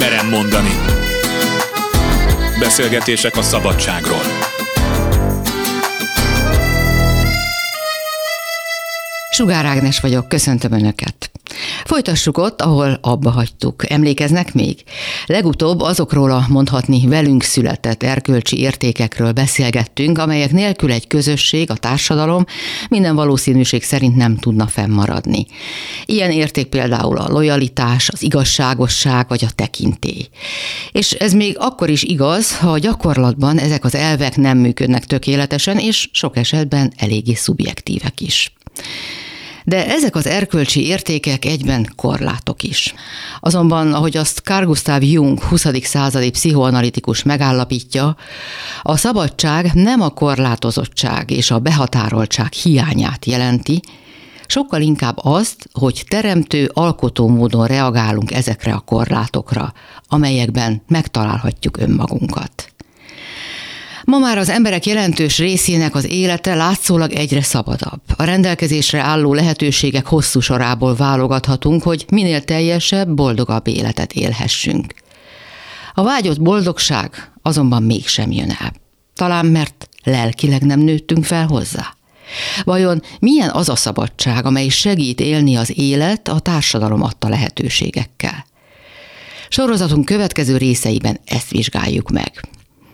Kimerem mondani. Beszélgetések a szabadságról. Sugár Ágnes vagyok, köszöntöm Önöket. Folytassuk ott, ahol abba hagytuk. Emlékeznek még? Legutóbb azokról a mondhatni velünk született erkölcsi értékekről beszélgettünk, amelyek nélkül egy közösség, a társadalom minden valószínűség szerint nem tudna fennmaradni. Ilyen érték például a lojalitás, az igazságosság vagy a tekintély. És ez még akkor is igaz, ha a gyakorlatban ezek az elvek nem működnek tökéletesen, és sok esetben eléggé szubjektívek is. De ezek az erkölcsi értékek egyben korlátok is. Azonban, ahogy azt Carl Gustav Jung 20. századi pszichoanalitikus megállapítja, a szabadság nem a korlátozottság és a behatároltság hiányát jelenti, sokkal inkább azt, hogy teremtő, alkotó módon reagálunk ezekre a korlátokra, amelyekben megtalálhatjuk önmagunkat. Ma már az emberek jelentős részének az élete látszólag egyre szabadabb. A rendelkezésre álló lehetőségek hosszú sorából válogathatunk, hogy minél teljesebb, boldogabb életet élhessünk. A vágyott boldogság azonban mégsem jön el. Talán mert lelkileg nem nőttünk fel hozzá. Vajon milyen az a szabadság, amely segít élni az élet a társadalom adta lehetőségekkel? Sorozatunk következő részeiben ezt vizsgáljuk meg.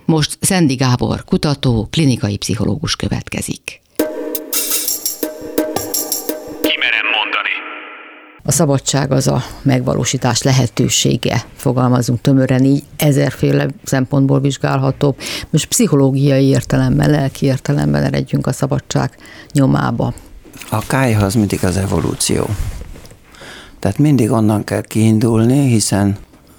Most Szendi Gábor, kutató, klinikai pszichológus következik. Kimerem mondani. A szabadság az a megvalósítás lehetősége, fogalmazunk tömören így, ezerféle szempontból vizsgálható. Most pszichológiai értelemben, lelki értelemben eredjünk a szabadság nyomába. A kájha az mindig az evolúció. Tehát mindig onnan kell kiindulni, hiszen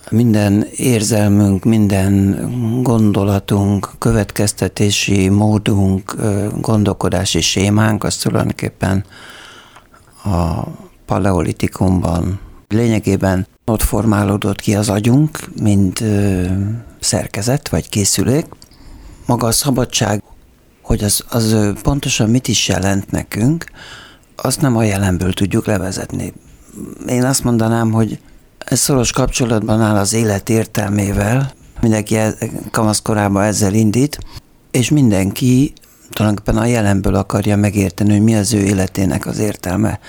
minden érzelmünk, minden gondolatunk, következtetési módunk, gondolkodási sémánk, az tulajdonképpen a paleolitikumban lényegében ott formálódott ki az agyunk, mint szerkezet vagy készülék. Maga a szabadság, hogy az, az pontosan mit is jelent nekünk, azt nem a jelenből tudjuk levezetni. Én azt mondanám, hogy ez szoros kapcsolatban áll az élet értelmével, mindenki e- kamaszkorában ezzel indít, és mindenki tulajdonképpen a jelenből akarja megérteni, hogy mi az ő életének az értelme.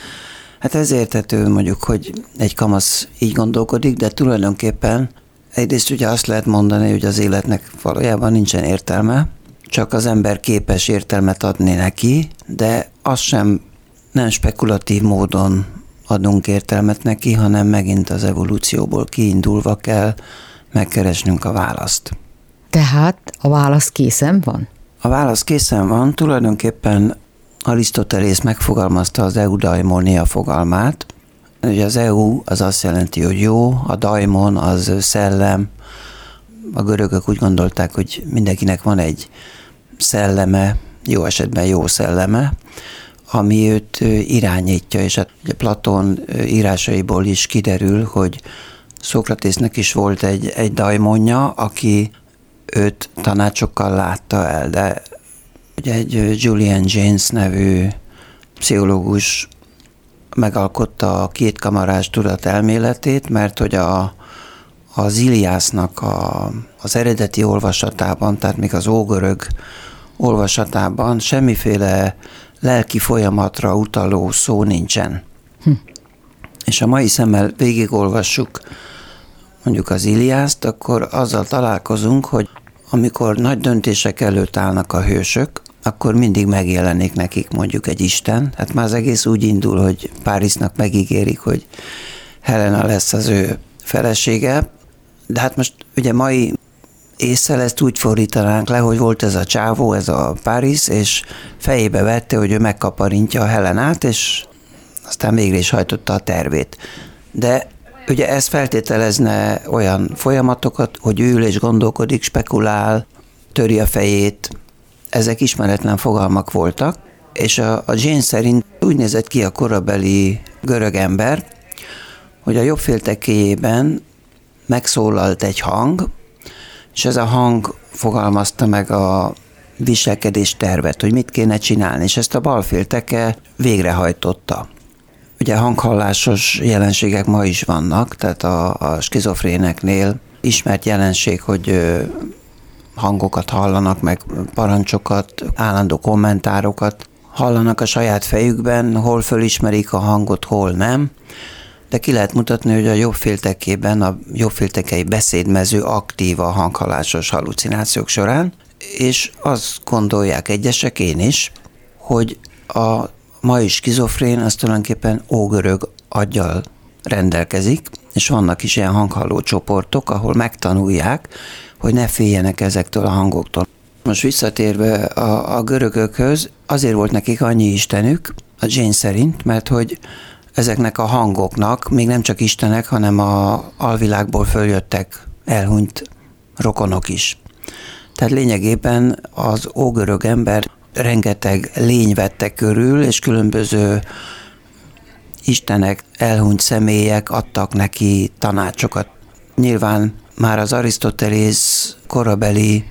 Hát ez értető mondjuk, hogy egy kamasz így gondolkodik, de tulajdonképpen egyrészt ugye azt lehet mondani, hogy az életnek valójában nincsen értelme, csak az ember képes értelmet adni neki, de az sem nem spekulatív módon adunk értelmet neki, hanem megint az evolúcióból kiindulva kell megkeresnünk a választ. Tehát a válasz készen van? A válasz készen van, tulajdonképpen Arisztotelész megfogalmazta az eudaimonia fogalmát. Ugye az EU az azt jelenti, hogy jó, a daimon az szellem. A görögök úgy gondolták, hogy mindenkinek van egy szelleme, jó esetben jó szelleme, ami őt irányítja, és hát ugye Platon írásaiból is kiderül, hogy Szokratésznek is volt egy, egy dajmonja, aki őt tanácsokkal látta el, de ugye egy Julian James nevű pszichológus megalkotta a kétkamarás tudat elméletét, mert hogy a, az Iliásznak a, az eredeti olvasatában, tehát még az ógörög olvasatában semmiféle lelki folyamatra utaló szó nincsen. Hm. És a mai szemmel végigolvassuk mondjuk az Iliászt, akkor azzal találkozunk, hogy amikor nagy döntések előtt állnak a hősök, akkor mindig megjelenik nekik mondjuk egy Isten. Hát már az egész úgy indul, hogy Párizsnak megígérik, hogy Helena lesz az ő felesége, de hát most ugye mai észre ezt úgy fordítanánk le, hogy volt ez a csávó, ez a Párizs, és fejébe vette, hogy ő megkaparintja a Helenát, és aztán végre is hajtotta a tervét. De ugye ez feltételezne olyan folyamatokat, hogy ül és gondolkodik, spekulál, töri a fejét, ezek ismeretlen fogalmak voltak, és a, a Jane szerint úgy nézett ki a korabeli görög ember, hogy a jobb féltekéjében megszólalt egy hang, és ez a hang fogalmazta meg a viselkedés tervet, hogy mit kéne csinálni, és ezt a balfélteke végrehajtotta. Ugye hanghallásos jelenségek ma is vannak, tehát a, a skizofréneknél ismert jelenség, hogy hangokat hallanak, meg parancsokat, állandó kommentárokat hallanak a saját fejükben, hol fölismerik a hangot, hol nem. De ki lehet mutatni, hogy a jobbféltekében a jobbféltekei beszédmező aktív a hanghalásos halucinációk során, és azt gondolják egyesek, én is, hogy a mai skizofrén az tulajdonképpen ógörög aggyal rendelkezik, és vannak is ilyen hanghalló csoportok, ahol megtanulják, hogy ne féljenek ezektől a hangoktól. Most visszatérve a, a görögökhöz, azért volt nekik annyi istenük, a Jane szerint, mert hogy ezeknek a hangoknak még nem csak istenek, hanem a alvilágból följöttek elhunyt rokonok is. Tehát lényegében az ógörög ember rengeteg lény vette körül, és különböző istenek, elhunyt személyek adtak neki tanácsokat. Nyilván már az Arisztotelész korabeli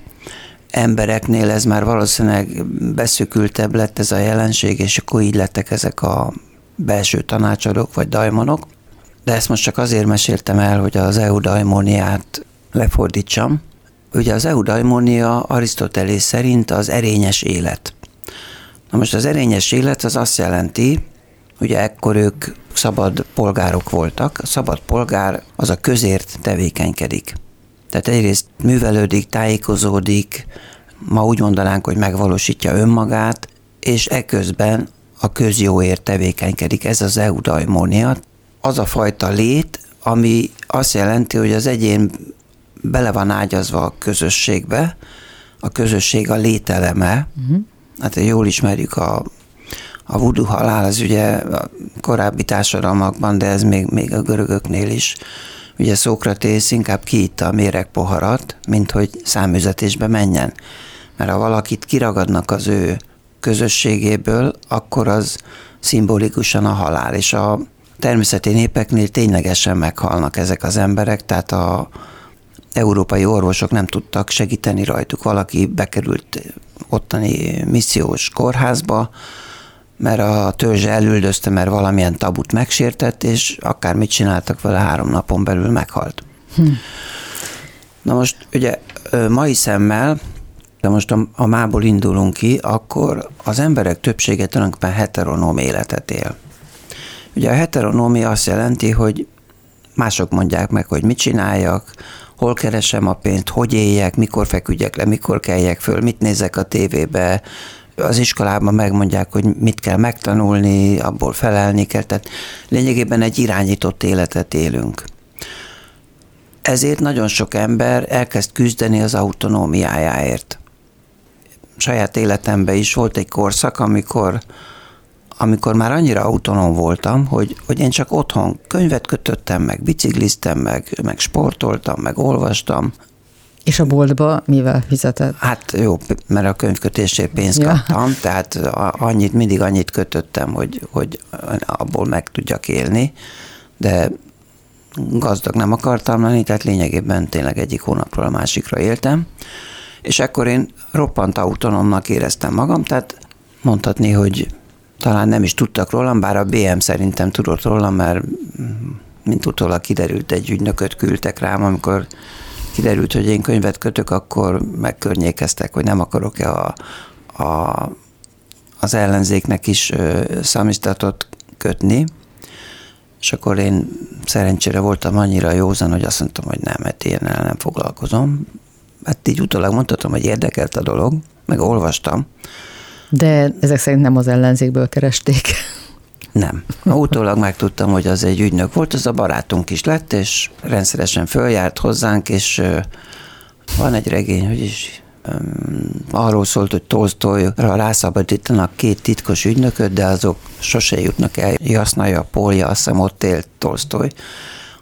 embereknél ez már valószínűleg beszükültebb lett ez a jelenség, és akkor így lettek ezek a belső tanácsadók vagy dajmonok. De ezt most csak azért meséltem el, hogy az eudaimoniát lefordítsam. Ugye az eudaimonia Arisztotelész szerint az erényes élet. Na most az erényes élet az azt jelenti, ugye ekkor ők szabad polgárok voltak. A szabad polgár az a közért tevékenykedik. Tehát egyrészt művelődik, tájékozódik, ma úgy mondanánk, hogy megvalósítja önmagát, és ekközben a közjóért tevékenykedik. Ez az eudaimónia. Az a fajta lét, ami azt jelenti, hogy az egyén bele van ágyazva a közösségbe, a közösség a lételeme. Uh-huh. Hát jól ismerjük a, a vudu halál, az ugye a korábbi társadalmakban, de ez még, még a görögöknél is. Ugye Szókratész inkább kiitta a méregpoharat, mint hogy számüzetésbe menjen. Mert ha valakit kiragadnak az ő közösségéből, akkor az szimbolikusan a halál, és a természeti népeknél ténylegesen meghalnak ezek az emberek, tehát a európai orvosok nem tudtak segíteni rajtuk. Valaki bekerült ottani missziós kórházba, mert a törzse elüldözte, mert valamilyen tabut megsértett, és akármit csináltak vele, három napon belül meghalt. Hm. Na most ugye mai szemmel de most a, a mából indulunk ki, akkor az emberek többsége tulajdonképpen heteronóm életet él. Ugye a heteronómia azt jelenti, hogy mások mondják meg, hogy mit csináljak, hol keresem a pénzt, hogy éljek, mikor feküdjek le, mikor keljek föl, mit nézek a tévébe, az iskolában megmondják, hogy mit kell megtanulni, abból felelni kell, tehát lényegében egy irányított életet élünk. Ezért nagyon sok ember elkezd küzdeni az autonómiájáért saját életemben is volt egy korszak, amikor, amikor már annyira autonóm voltam, hogy, hogy én csak otthon könyvet kötöttem, meg bicikliztem, meg, meg sportoltam, meg olvastam. És a boltba mivel fizetett? Hát jó, mert a könyvkötésért pénzt ja. kaptam, tehát annyit, mindig annyit kötöttem, hogy, hogy abból meg tudjak élni, de gazdag nem akartam lenni, tehát lényegében tényleg egyik hónapról a másikra éltem és ekkor én roppant autonómnak éreztem magam, tehát mondhatni, hogy talán nem is tudtak rólam, bár a BM szerintem tudott rólam, mert mint utólag kiderült, egy ügynököt küldtek rám, amikor kiderült, hogy én könyvet kötök, akkor megkörnyékeztek, hogy nem akarok-e a, a, az ellenzéknek is szamisztatot kötni, és akkor én szerencsére voltam annyira józan, hogy azt mondtam, hogy nem, mert én el nem foglalkozom hát így utólag mondhatom, hogy érdekelt a dolog, meg olvastam. De ezek szerint nem az ellenzékből keresték. Nem. Utólag megtudtam, hogy az egy ügynök volt, az a barátunk is lett, és rendszeresen följárt hozzánk, és van egy regény, hogy is arról szólt, hogy Tolstoyra rászabadítanak két titkos ügynököt, de azok sose jutnak el. Jasznaja, Polja, azt hiszem ott élt Tolstoy,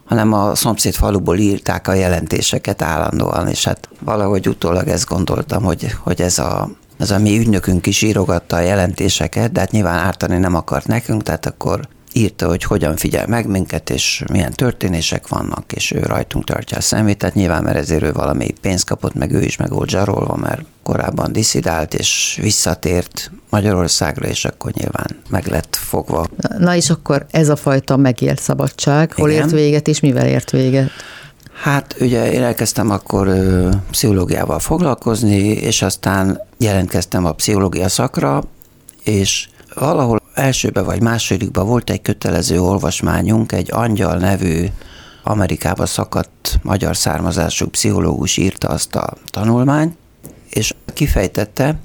hanem a szomszéd faluból írták a jelentéseket állandóan, és hát valahogy utólag ezt gondoltam, hogy, hogy ez a ez a mi ügynökünk is írogatta a jelentéseket, de hát nyilván ártani nem akart nekünk, tehát akkor írta, hogy hogyan figyel meg minket, és milyen történések vannak, és ő rajtunk tartja a szemét, tehát nyilván, mert ezért ő valami pénzt kapott, meg ő is meg volt zsarolva, mert korábban diszidált, és visszatért Magyarországra, és akkor nyilván meg lett fogva. Na és akkor ez a fajta megélt szabadság, hol Igen. ért véget, és mivel ért véget? Hát ugye én elkezdtem akkor ö, pszichológiával foglalkozni, és aztán jelentkeztem a pszichológia szakra, és valahol elsőbe vagy másodikba volt egy kötelező olvasmányunk, egy Angyal nevű Amerikába szakadt magyar származású pszichológus írta azt a tanulmányt, és kifejtette,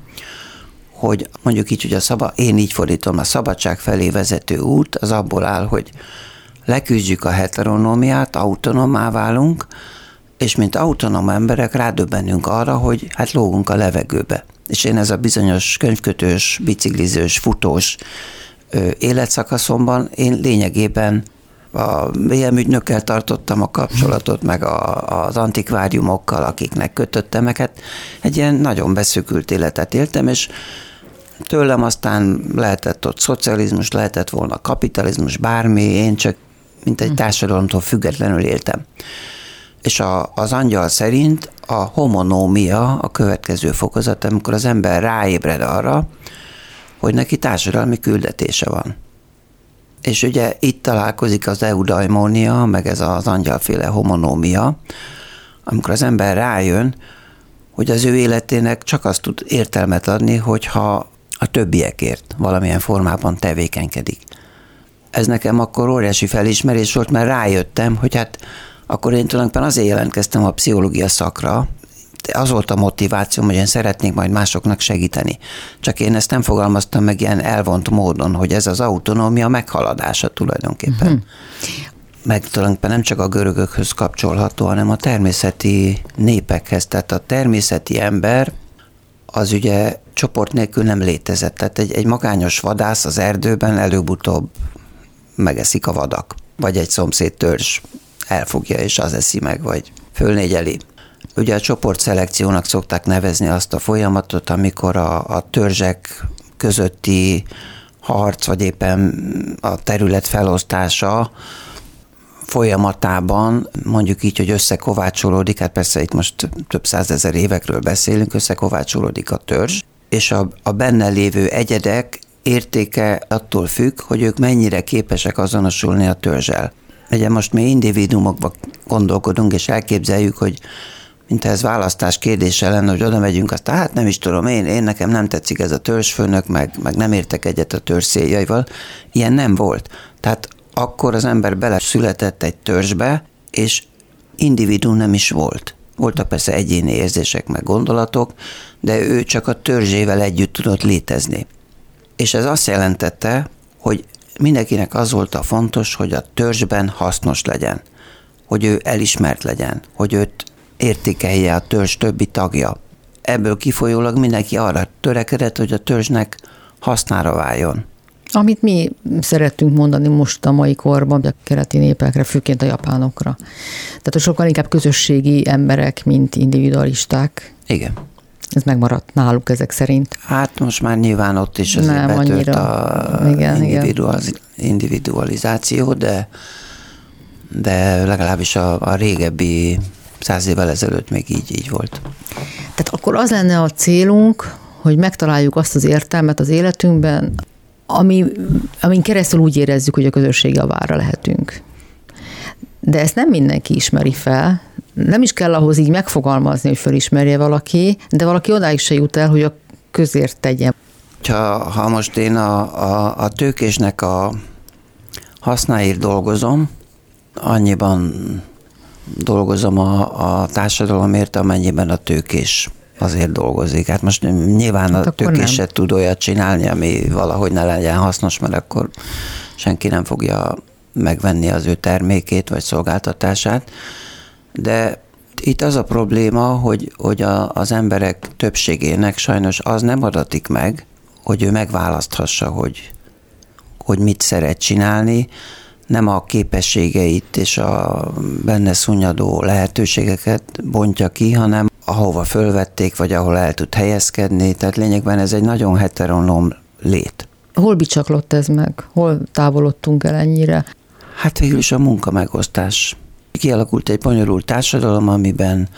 hogy mondjuk így, hogy a szaba, én így fordítom, a szabadság felé vezető út az abból áll, hogy leküzdjük a heteronómiát, autonomá válunk, és mint autonóm emberek rádöbbenünk arra, hogy hát lógunk a levegőbe. És én ez a bizonyos könyvkötős, biciklizős, futós életszakaszomban én lényegében a BM ügynökkel tartottam a kapcsolatot, meg a, az antikváriumokkal, akiknek kötöttem, hát egy ilyen nagyon beszükült életet éltem, és tőlem aztán lehetett ott szocializmus, lehetett volna kapitalizmus, bármi, én csak mint egy hm. társadalomtól függetlenül éltem. És a, az angyal szerint a homonómia a következő fokozat, amikor az ember ráébred arra, hogy neki társadalmi küldetése van. És ugye itt találkozik az eudaimónia, meg ez az angyalféle homonómia, amikor az ember rájön, hogy az ő életének csak azt tud értelmet adni, hogyha a többiekért valamilyen formában tevékenykedik. Ez nekem akkor óriási felismerés volt, mert rájöttem, hogy hát akkor én tulajdonképpen azért jelentkeztem a pszichológia szakra, az volt a motivációm, hogy én szeretnék majd másoknak segíteni. Csak én ezt nem fogalmaztam meg ilyen elvont módon, hogy ez az autonómia meghaladása tulajdonképpen. Uh-huh. Meg tulajdonképpen nem csak a görögökhöz kapcsolható, hanem a természeti népekhez. Tehát a természeti ember az ugye csoport nélkül nem létezett. Tehát egy, egy magányos vadász az erdőben előbb-utóbb megeszik a vadak. Vagy egy szomszéd törzs elfogja és az eszi meg, vagy fölnégyeli. Ugye a csoportszelekciónak szokták nevezni azt a folyamatot, amikor a, a törzsek közötti harc, vagy éppen a terület felosztása folyamatában, mondjuk így, hogy összekovácsolódik, hát persze itt most több százezer évekről beszélünk, összekovácsolódik a törzs, és a, a benne lévő egyedek értéke attól függ, hogy ők mennyire képesek azonosulni a törzsel. Ugye most mi individuumokba gondolkodunk, és elképzeljük, hogy mint ez választás kérdése lenne, hogy oda megyünk, azt hát nem is tudom, én, én nekem nem tetszik ez a törzsfőnök, meg, meg nem értek egyet a törzs. Ilyen nem volt. Tehát akkor az ember bele született egy törzsbe, és individuum nem is volt. Voltak persze egyéni érzések, meg gondolatok, de ő csak a törzsével együtt tudott létezni. És ez azt jelentette, hogy mindenkinek az volt a fontos, hogy a törzsben hasznos legyen, hogy ő elismert legyen, hogy őt értékelje a törzs többi tagja. Ebből kifolyólag mindenki arra törekedett, hogy a törzsnek hasznára váljon. Amit mi szerettünk mondani most a mai korban, a keleti népekre, főként a japánokra. Tehát, sokkal inkább közösségi emberek, mint individualisták. Igen. Ez megmaradt náluk ezek szerint. Hát most már nyilván ott is azért Nem, betört annyira. a igen, individualiz- igen. individualizáció, de, de legalábbis a, a régebbi száz évvel ezelőtt még így, így volt. Tehát akkor az lenne a célunk, hogy megtaláljuk azt az értelmet az életünkben, ami, amin keresztül úgy érezzük, hogy a közösség javára lehetünk. De ezt nem mindenki ismeri fel, nem is kell ahhoz így megfogalmazni, hogy felismerje valaki, de valaki odáig se jut el, hogy a közért tegye. Ha, ha most én a, a, a tőkésnek a hasznáért dolgozom, annyiban dolgozom a, a társadalomért, amennyiben a tőkés azért dolgozik. Hát most nyilván hát a tőkés se tud olyat csinálni, ami valahogy ne legyen hasznos, mert akkor senki nem fogja megvenni az ő termékét vagy szolgáltatását. De itt az a probléma, hogy, hogy a, az emberek többségének sajnos az nem adatik meg, hogy ő megválaszthassa, hogy, hogy mit szeret csinálni, nem a képességeit és a benne szunnyadó lehetőségeket bontja ki, hanem ahova fölvették, vagy ahol el tud helyezkedni. Tehát lényegben ez egy nagyon heteronóm lét. Hol bicsaklott ez meg? Hol távolodtunk el ennyire? Hát végül is a munka megosztás. Kialakult egy bonyolult társadalom, amiben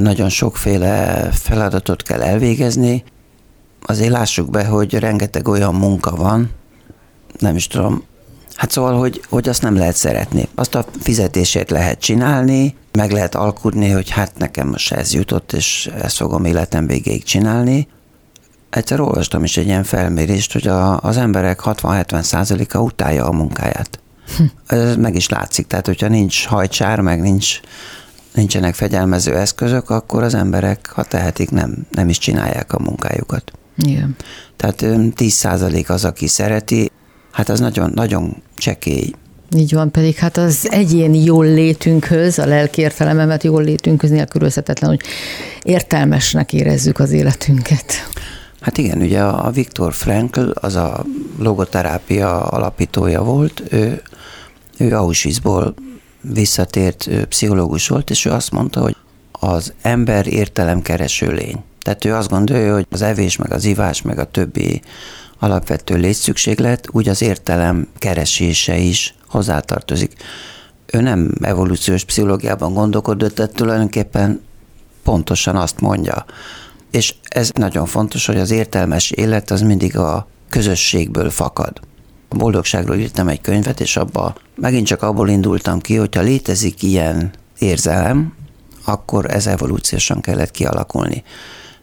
nagyon sokféle feladatot kell elvégezni. Azért lássuk be, hogy rengeteg olyan munka van, nem is tudom, Hát szóval, hogy, hogy azt nem lehet szeretni. Azt a fizetésért lehet csinálni, meg lehet alkudni, hogy hát nekem most ez jutott, és ezt fogom életem végéig csinálni. Egyszer olvastam is egy ilyen felmérést, hogy a, az emberek 60-70 százaléka utálja a munkáját. Hm. Ez meg is látszik, tehát hogyha nincs hajcsár, meg nincs, nincsenek fegyelmező eszközök, akkor az emberek, ha tehetik, nem, nem is csinálják a munkájukat. Igen. Tehát 10 százalék az, aki szereti, hát az nagyon, nagyon csekély. Így van, pedig hát az egyéni jól létünkhöz, a lelki értelememet jól létünkhöz nélkülözhetetlen, hogy értelmesnek érezzük az életünket. Hát igen, ugye a Viktor Frankl, az a logoterápia alapítója volt, ő, ő Auschwitzból visszatért pszichológus volt, és ő azt mondta, hogy az ember értelemkereső lény. Tehát ő azt gondolja, hogy az evés, meg az ivás, meg a többi alapvető létszükséglet, úgy az értelem keresése is hozzátartozik. Ő nem evolúciós pszichológiában gondolkodott, tehát tulajdonképpen pontosan azt mondja. És ez nagyon fontos, hogy az értelmes élet az mindig a közösségből fakad. A boldogságról írtam egy könyvet, és abba megint csak abból indultam ki, hogyha létezik ilyen érzelem, akkor ez evolúciósan kellett kialakulni.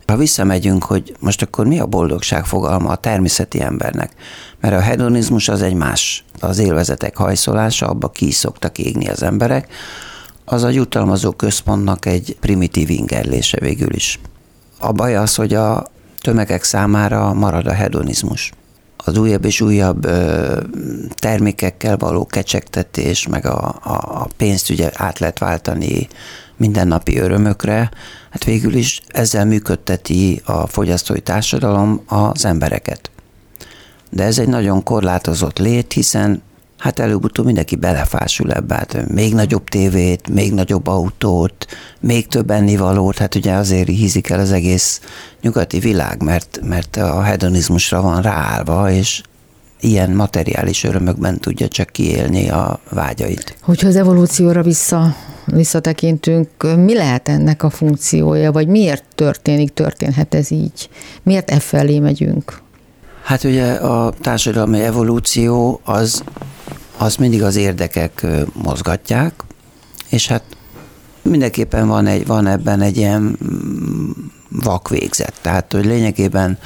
Ha visszamegyünk, hogy most akkor mi a boldogság fogalma a természeti embernek, mert a hedonizmus az egy más, az élvezetek hajszolása, abba ki szoktak égni az emberek, az a jutalmazó központnak egy primitív ingerlése végül is. A baj az, hogy a tömegek számára marad a hedonizmus. Az újabb és újabb ö, termékekkel való kecsegtetés, meg a, a, a pénzt ugye át lehet váltani mindennapi örömökre, hát végül is ezzel működteti a fogyasztói társadalom az embereket. De ez egy nagyon korlátozott lét, hiszen hát előbb-utóbb mindenki belefásul ebbe, hát még nagyobb tévét, még nagyobb autót, még több ennivalót, hát ugye azért hízik el az egész nyugati világ, mert, mert a hedonizmusra van ráállva, és ilyen materiális örömökben tudja csak kiélni a vágyait. Hogyha az evolúcióra vissza, visszatekintünk, mi lehet ennek a funkciója, vagy miért történik, történhet ez így? Miért e felé megyünk? Hát ugye a társadalmi evolúció az, az mindig az érdekek mozgatják, és hát mindenképpen van, egy, van ebben egy ilyen mm, vakvégzet. Tehát, hogy lényegében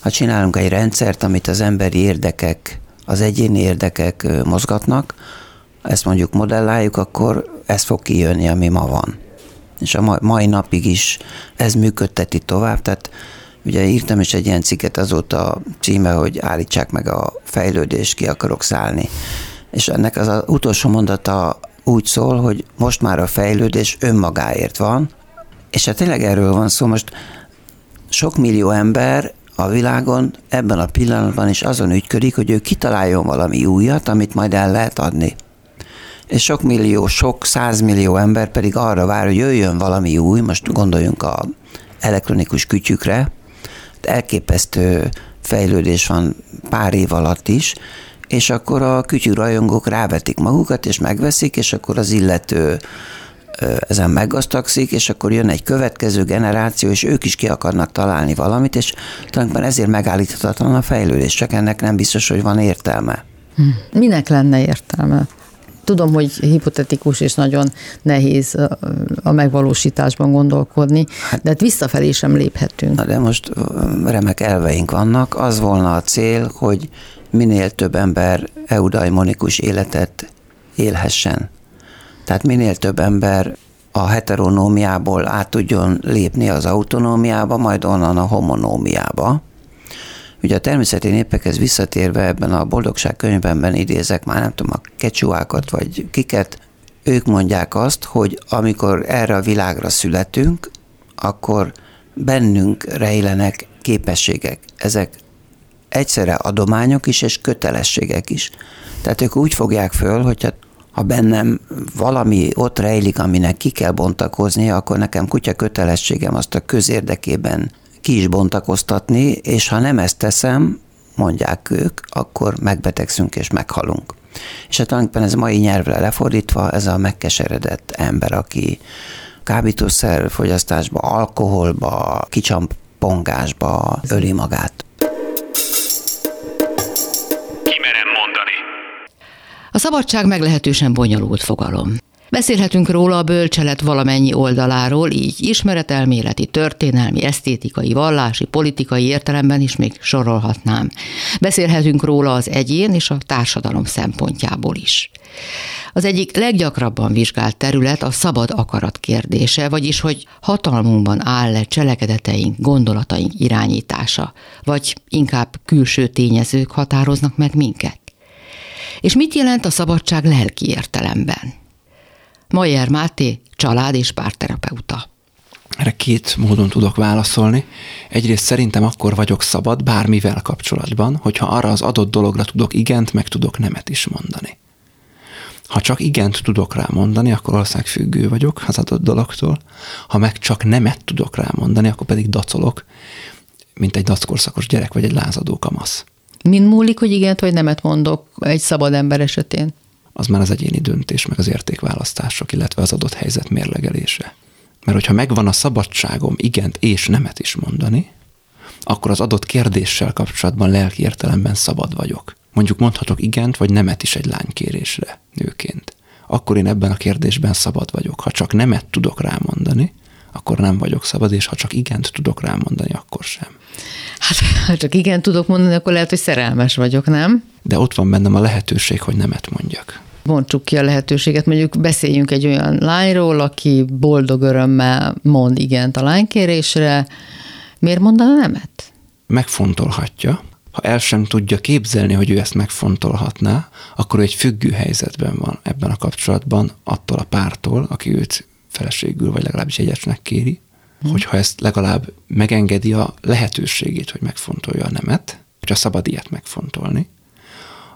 ha csinálunk egy rendszert, amit az emberi érdekek, az egyéni érdekek mozgatnak, ezt mondjuk modelláljuk, akkor ez fog kijönni, ami ma van. És a mai napig is ez működteti tovább, tehát ugye írtam is egy ilyen cikket, azóta címe, hogy állítsák meg a fejlődést, ki akarok szállni. És ennek az, az utolsó mondata úgy szól, hogy most már a fejlődés önmagáért van, és hát tényleg erről van szó, most sok millió ember a világon ebben a pillanatban is azon ügyködik, hogy ő kitaláljon valami újat, amit majd el lehet adni. És sok millió, sok százmillió ember pedig arra vár, hogy jöjjön valami új, most gondoljunk a elektronikus kütyükre, elképesztő fejlődés van pár év alatt is, és akkor a kütyűrajongók rávetik magukat, és megveszik, és akkor az illető ezen meggazdagszik, és akkor jön egy következő generáció, és ők is ki akarnak találni valamit, és tulajdonképpen ezért megállíthatatlan a fejlődés, csak ennek nem biztos, hogy van értelme. Hm. Minek lenne értelme? Tudom, hogy hipotetikus és nagyon nehéz a megvalósításban gondolkodni, hát- de hát visszafelé sem léphetünk. Na de most remek elveink vannak. Az volna a cél, hogy minél több ember eudaimonikus életet élhessen. Tehát minél több ember a heteronómiából át tudjon lépni az autonómiába, majd onnan a homonómiába. Ugye a természeti népekhez visszatérve ebben a boldogság könyvemben idézek már nem tudom, a kecsuákat vagy kiket, ők mondják azt, hogy amikor erre a világra születünk, akkor bennünk rejlenek képességek. Ezek egyszerre adományok is és kötelességek is. Tehát ők úgy fogják föl, hogyha ha bennem valami ott rejlik, aminek ki kell bontakozni, akkor nekem kutya kötelességem azt a közérdekében ki is bontakoztatni, és ha nem ezt teszem, mondják ők, akkor megbetegszünk és meghalunk. És hát tulajdonképpen ez mai nyelvre lefordítva, ez a megkeseredett ember, aki kábítószer fogyasztásba, alkoholba, kicsampongásba öli magát. Kimerem mondani. A szabadság meglehetősen bonyolult fogalom. Beszélhetünk róla a bölcselet valamennyi oldaláról, így ismeretelméleti, történelmi, esztétikai, vallási, politikai értelemben is még sorolhatnám. Beszélhetünk róla az egyén és a társadalom szempontjából is. Az egyik leggyakrabban vizsgált terület a szabad akarat kérdése, vagyis hogy hatalmunkban áll-e cselekedeteink, gondolataink irányítása, vagy inkább külső tényezők határoznak meg minket. És mit jelent a szabadság lelki értelemben? Majer Máté, család- és párterapeuta. Erre két módon tudok válaszolni. Egyrészt szerintem akkor vagyok szabad bármivel kapcsolatban, hogyha arra az adott dologra tudok igent, meg tudok nemet is mondani. Ha csak igent tudok rá mondani, akkor valószínűleg függő vagyok az adott dologtól. Ha meg csak nemet tudok rá mondani, akkor pedig dacolok, mint egy dackorszakos gyerek vagy egy lázadó kamasz. Min múlik, hogy igent vagy nemet mondok egy szabad ember esetén? Az már az egyéni döntés, meg az értékválasztások, illetve az adott helyzet mérlegelése. Mert hogyha megvan a szabadságom igent és nemet is mondani, akkor az adott kérdéssel kapcsolatban lelki értelemben szabad vagyok. Mondjuk mondhatok igent vagy nemet is egy lánykérésre nőként. Akkor én ebben a kérdésben szabad vagyok. Ha csak nemet tudok rámondani, akkor nem vagyok szabad, és ha csak igent tudok rámondani, akkor sem. Hát, ha csak igen tudok mondani, akkor lehet, hogy szerelmes vagyok, nem? De ott van bennem a lehetőség, hogy nemet mondjak. Bontsuk ki a lehetőséget, mondjuk beszéljünk egy olyan lányról, aki boldog örömmel mond igent a lánykérésre. Miért mondana nemet? Megfontolhatja, ha el sem tudja képzelni, hogy ő ezt megfontolhatná, akkor ő egy függő helyzetben van ebben a kapcsolatban attól a pártól, aki őt feleségül, vagy legalábbis egyesnek kéri, hmm. hogyha ezt legalább megengedi a lehetőségét, hogy megfontolja a nemet, hogyha szabad ilyet megfontolni,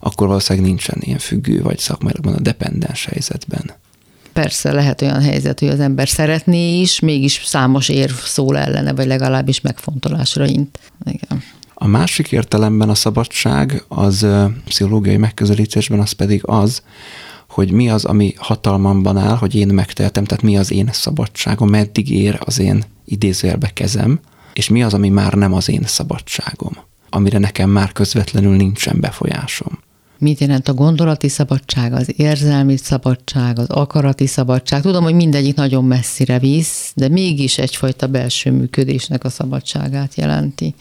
akkor valószínűleg nincsen ilyen függő, vagy szakmailag a dependens helyzetben. Persze lehet olyan helyzet, hogy az ember szeretné is, mégis számos érv szól ellene, vagy legalábbis megfontolásra int. Igen. A másik értelemben a szabadság az pszichológiai megközelítésben az pedig az, hogy mi az, ami hatalmamban áll, hogy én megtehetem, tehát mi az én szabadságom, meddig ér az én idézőjelbe kezem, és mi az, ami már nem az én szabadságom, amire nekem már közvetlenül nincsen befolyásom. Mit jelent a gondolati szabadság, az érzelmi szabadság, az akarati szabadság? Tudom, hogy mindegyik nagyon messzire visz, de mégis egyfajta belső működésnek a szabadságát jelenti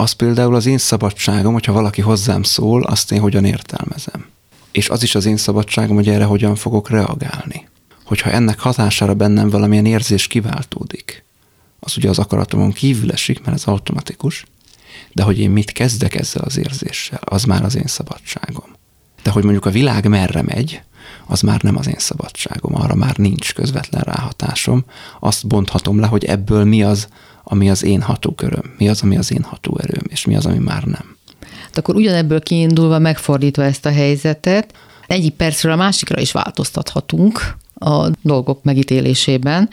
az például az én szabadságom, hogyha valaki hozzám szól, azt én hogyan értelmezem. És az is az én szabadságom, hogy erre hogyan fogok reagálni. Hogyha ennek hatására bennem valamilyen érzés kiváltódik, az ugye az akaratomon kívül esik, mert ez automatikus, de hogy én mit kezdek ezzel az érzéssel, az már az én szabadságom. De hogy mondjuk a világ merre megy, az már nem az én szabadságom, arra már nincs közvetlen ráhatásom. Azt bonthatom le, hogy ebből mi az, ami az én hatóköröm, mi az, ami az én hatóerőm, és mi az, ami már nem. Hát akkor ugyanebből kiindulva, megfordítva ezt a helyzetet, egyik percről a másikra is változtathatunk a dolgok megítélésében,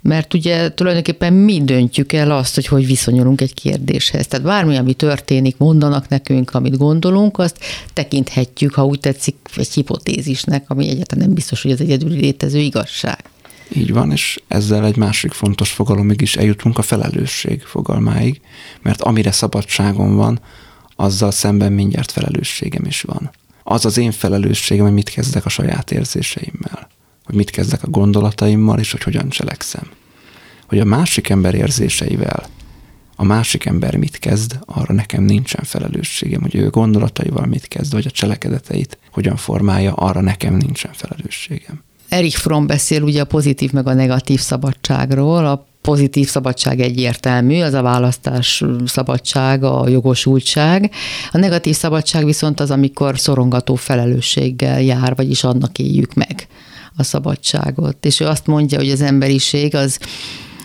mert ugye tulajdonképpen mi döntjük el azt, hogy hogy viszonyulunk egy kérdéshez. Tehát bármi, ami történik, mondanak nekünk, amit gondolunk, azt tekinthetjük, ha úgy tetszik, egy hipotézisnek, ami egyáltalán nem biztos, hogy az egyedüli létező igazság. Így van, és ezzel egy másik fontos fogalomig is eljutunk a felelősség fogalmáig, mert amire szabadságom van, azzal szemben mindjárt felelősségem is van. Az az én felelősségem, hogy mit kezdek a saját érzéseimmel, hogy mit kezdek a gondolataimmal, és hogy hogyan cselekszem. Hogy a másik ember érzéseivel a másik ember mit kezd, arra nekem nincsen felelősségem, hogy ő gondolataival mit kezd, vagy a cselekedeteit hogyan formálja, arra nekem nincsen felelősségem. Erich Fromm beszél ugye a pozitív meg a negatív szabadságról. A pozitív szabadság egyértelmű, az a választás szabadsága, a jogosultság. A negatív szabadság viszont az, amikor szorongató felelősséggel jár, vagyis annak éljük meg a szabadságot. És ő azt mondja, hogy az emberiség az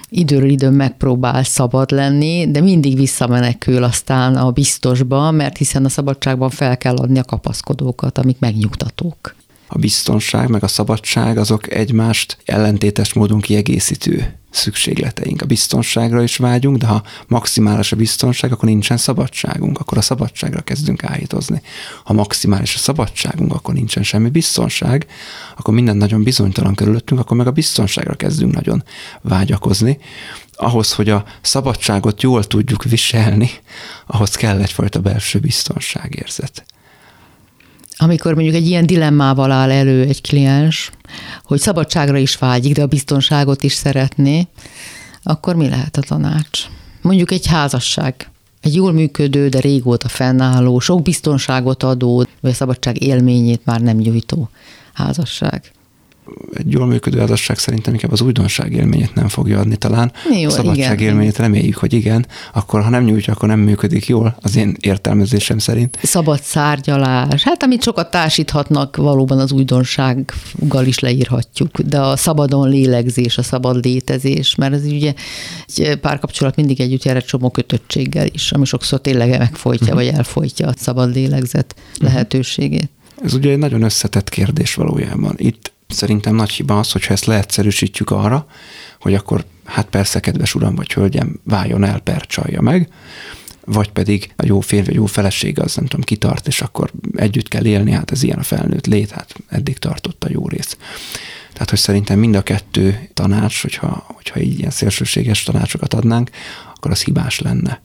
időről időn megpróbál szabad lenni, de mindig visszamenekül aztán a biztosba, mert hiszen a szabadságban fel kell adni a kapaszkodókat, amik megnyugtatók a biztonság meg a szabadság azok egymást ellentétes módon kiegészítő szükségleteink. A biztonságra is vágyunk, de ha maximális a biztonság, akkor nincsen szabadságunk, akkor a szabadságra kezdünk állítozni. Ha maximális a szabadságunk, akkor nincsen semmi biztonság, akkor minden nagyon bizonytalan körülöttünk, akkor meg a biztonságra kezdünk nagyon vágyakozni. Ahhoz, hogy a szabadságot jól tudjuk viselni, ahhoz kell egyfajta belső biztonságérzet. Amikor mondjuk egy ilyen dilemmával áll elő egy kliens, hogy szabadságra is vágyik, de a biztonságot is szeretné, akkor mi lehet a tanács? Mondjuk egy házasság, egy jól működő, de régóta fennálló, sok biztonságot adó, vagy a szabadság élményét már nem nyújtó házasság egy jól működő házasság szerintem inkább az újdonság élményét nem fogja adni talán. Jó, a szabadság igen. élményét reméljük, hogy igen, akkor ha nem nyújtja, akkor nem működik jól, az én értelmezésem szerint. Szabad szárgyalás, hát amit sokat társíthatnak, valóban az újdonsággal is leírhatjuk, de a szabadon lélegzés, a szabad létezés, mert ez ugye egy párkapcsolat mindig együtt jár egy csomó kötöttséggel is, ami sokszor tényleg megfolytja, uh-huh. vagy elfolytja a szabad lélegzet uh-huh. lehetőségét. Ez ugye egy nagyon összetett kérdés valójában. Itt Szerintem nagy hiba az, hogyha ezt leegyszerűsítjük arra, hogy akkor hát persze, kedves uram vagy hölgyem, váljon el, percsalja meg, vagy pedig a jó férj vagy jó feleség az nem tudom, kitart, és akkor együtt kell élni, hát ez ilyen a felnőtt lét, hát eddig tartott a jó rész. Tehát, hogy szerintem mind a kettő tanács, hogyha, hogyha így ilyen szélsőséges tanácsokat adnánk, akkor az hibás lenne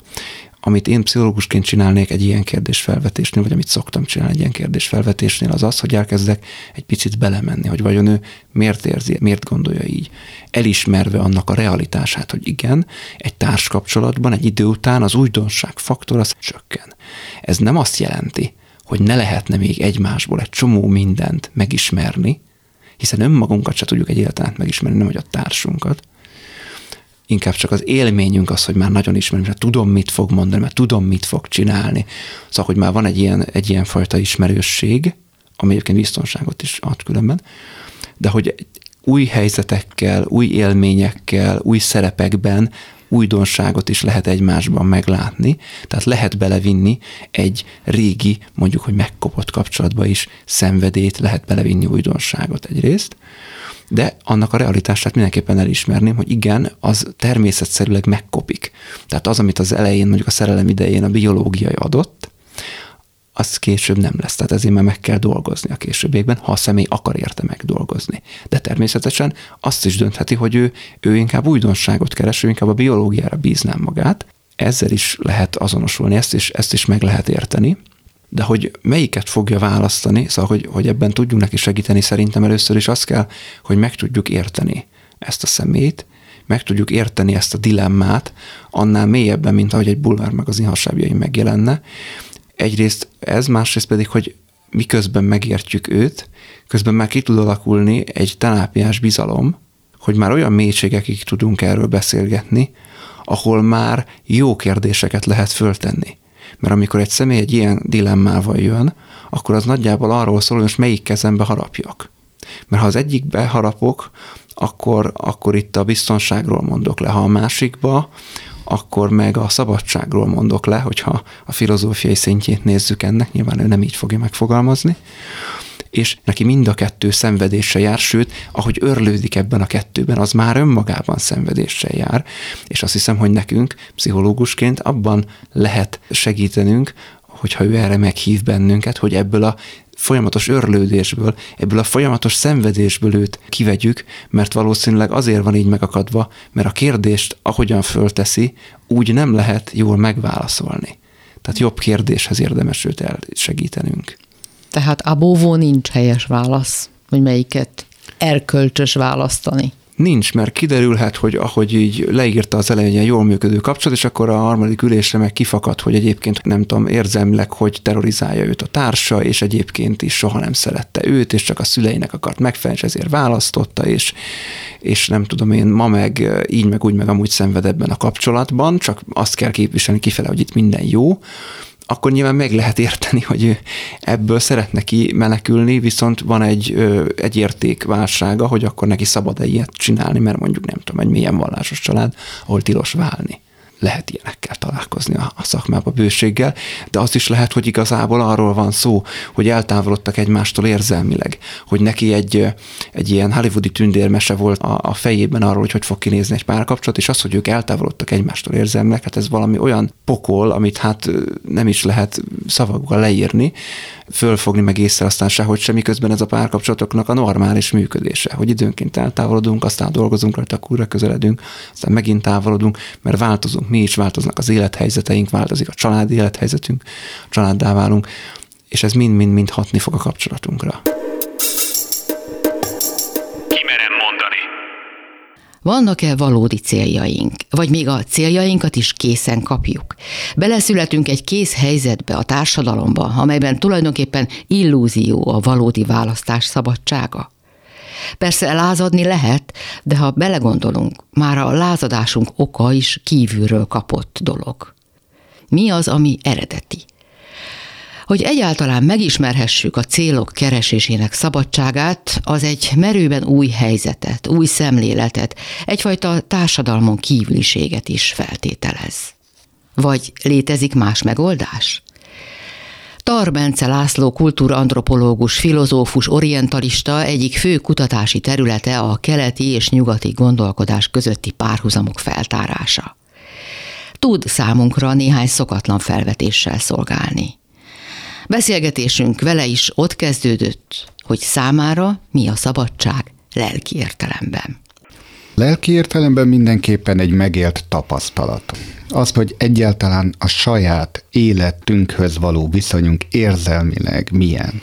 amit én pszichológusként csinálnék egy ilyen kérdésfelvetésnél, vagy amit szoktam csinálni egy ilyen kérdésfelvetésnél, az az, hogy elkezdek egy picit belemenni, hogy vajon ő miért érzi, miért gondolja így. Elismerve annak a realitását, hogy igen, egy társkapcsolatban egy idő után az újdonság faktor az csökken. Ez nem azt jelenti, hogy ne lehetne még egymásból egy csomó mindent megismerni, hiszen önmagunkat se tudjuk egy életen megismerni, nem vagy a társunkat, inkább csak az élményünk az, hogy már nagyon ismerem, mert tudom, mit fog mondani, mert tudom, mit fog csinálni. Szóval, hogy már van egy ilyen, egy ilyen fajta ismerősség, ami egyébként biztonságot is ad különben, de hogy új helyzetekkel, új élményekkel, új szerepekben újdonságot is lehet egymásban meglátni, tehát lehet belevinni egy régi, mondjuk, hogy megkopott kapcsolatba is szenvedét, lehet belevinni újdonságot egyrészt, de annak a realitását mindenképpen elismerném, hogy igen, az természetszerűleg megkopik. Tehát az, amit az elején, mondjuk a szerelem idején a biológiai adott, az később nem lesz. Tehát ezért már meg kell dolgozni a későbbiekben, ha a személy akar érte megdolgozni. De természetesen azt is döntheti, hogy ő, ő inkább újdonságot keres, ő inkább a biológiára bíznám magát. Ezzel is lehet azonosulni, ezt is, ezt is meg lehet érteni de hogy melyiket fogja választani, szóval hogy, hogy ebben tudjunk neki segíteni, szerintem először is az kell, hogy meg tudjuk érteni ezt a szemét, meg tudjuk érteni ezt a dilemmát annál mélyebben, mint ahogy egy bulvár magazin hasábjain megjelenne. Egyrészt ez, másrészt pedig, hogy miközben megértjük őt, közben már ki tud alakulni egy terápiás bizalom, hogy már olyan mélységekig tudunk erről beszélgetni, ahol már jó kérdéseket lehet föltenni. Mert amikor egy személy egy ilyen dilemmával jön, akkor az nagyjából arról szól, hogy most melyik kezembe harapjak. Mert ha az egyikbe harapok, akkor, akkor itt a biztonságról mondok le, ha a másikba, akkor meg a szabadságról mondok le, hogyha a filozófiai szintjét nézzük ennek, nyilván ő nem így fogja megfogalmazni és neki mind a kettő szenvedéssel jár, sőt, ahogy örlődik ebben a kettőben, az már önmagában szenvedéssel jár, és azt hiszem, hogy nekünk pszichológusként abban lehet segítenünk, hogyha ő erre meghív bennünket, hogy ebből a folyamatos örlődésből, ebből a folyamatos szenvedésből őt kivegyük, mert valószínűleg azért van így megakadva, mert a kérdést, ahogyan fölteszi, úgy nem lehet jól megválaszolni. Tehát jobb kérdéshez érdemes őt elsegítenünk. Tehát a nincs helyes válasz, hogy melyiket erkölcsös választani. Nincs, mert kiderülhet, hogy ahogy így leírta az elején jól működő kapcsolat, és akkor a harmadik ülésre meg kifakad, hogy egyébként nem tudom, érzemleg, hogy terrorizálja őt a társa, és egyébként is soha nem szerette őt, és csak a szüleinek akart megfelelni, ezért választotta, és, és nem tudom én, ma meg így meg úgy meg amúgy szenved ebben a kapcsolatban, csak azt kell képviselni kifele, hogy itt minden jó, akkor nyilván meg lehet érteni, hogy ebből szeretne ki menekülni, viszont van egy, egy értékválsága, hogy akkor neki szabad-e ilyet csinálni, mert mondjuk nem tudom, egy milyen vallásos család, ahol tilos válni lehet ilyenekkel találkozni a, a szakmába bőséggel, de az is lehet, hogy igazából arról van szó, hogy eltávolodtak egymástól érzelmileg, hogy neki egy, egy ilyen hollywoodi tündérmese volt a, a fejében arról, hogy hogy fog kinézni egy párkapcsolat, és az, hogy ők eltávolodtak egymástól érzelmileg, hát ez valami olyan pokol, amit hát nem is lehet szavakkal leírni, fölfogni meg észre aztán sehogy sem, miközben ez a párkapcsolatoknak a normális működése, hogy időnként eltávolodunk, aztán dolgozunk rajta, újra közeledünk, aztán megint távolodunk, mert változunk mi is, változnak az élethelyzeteink, változik a családi élethelyzetünk, családdá válunk, és ez mind-mind-mind hatni fog a kapcsolatunkra. Vannak-e valódi céljaink? Vagy még a céljainkat is készen kapjuk? Beleszületünk egy kész helyzetbe a társadalomba, amelyben tulajdonképpen illúzió a valódi választás szabadsága? Persze lázadni lehet, de ha belegondolunk, már a lázadásunk oka is kívülről kapott dolog. Mi az, ami eredeti? Hogy egyáltalán megismerhessük a célok keresésének szabadságát, az egy merőben új helyzetet, új szemléletet, egyfajta társadalmon kívüliséget is feltételez. Vagy létezik más megoldás? Tarbence László kultúrantropológus, filozófus, orientalista egyik fő kutatási területe a keleti és nyugati gondolkodás közötti párhuzamok feltárása. Tud számunkra néhány szokatlan felvetéssel szolgálni. Beszélgetésünk vele is ott kezdődött, hogy számára mi a szabadság lelki értelemben. Lelki értelemben mindenképpen egy megélt tapasztalat. Az, hogy egyáltalán a saját életünkhöz való viszonyunk érzelmileg milyen.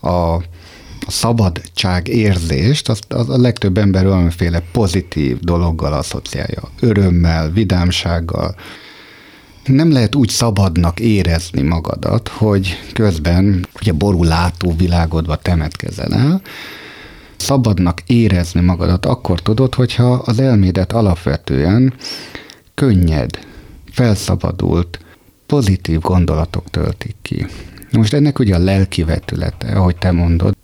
A, szabadság érzést, az a legtöbb ember valamiféle pozitív dologgal asszociálja. Örömmel, vidámsággal, nem lehet úgy szabadnak érezni magadat, hogy közben ugye borulátó világodba temetkezel el, szabadnak érezni magadat akkor tudod, hogyha az elmédet alapvetően könnyed, felszabadult, pozitív gondolatok töltik ki. Most ennek ugye a lelki vetülete, ahogy te mondod.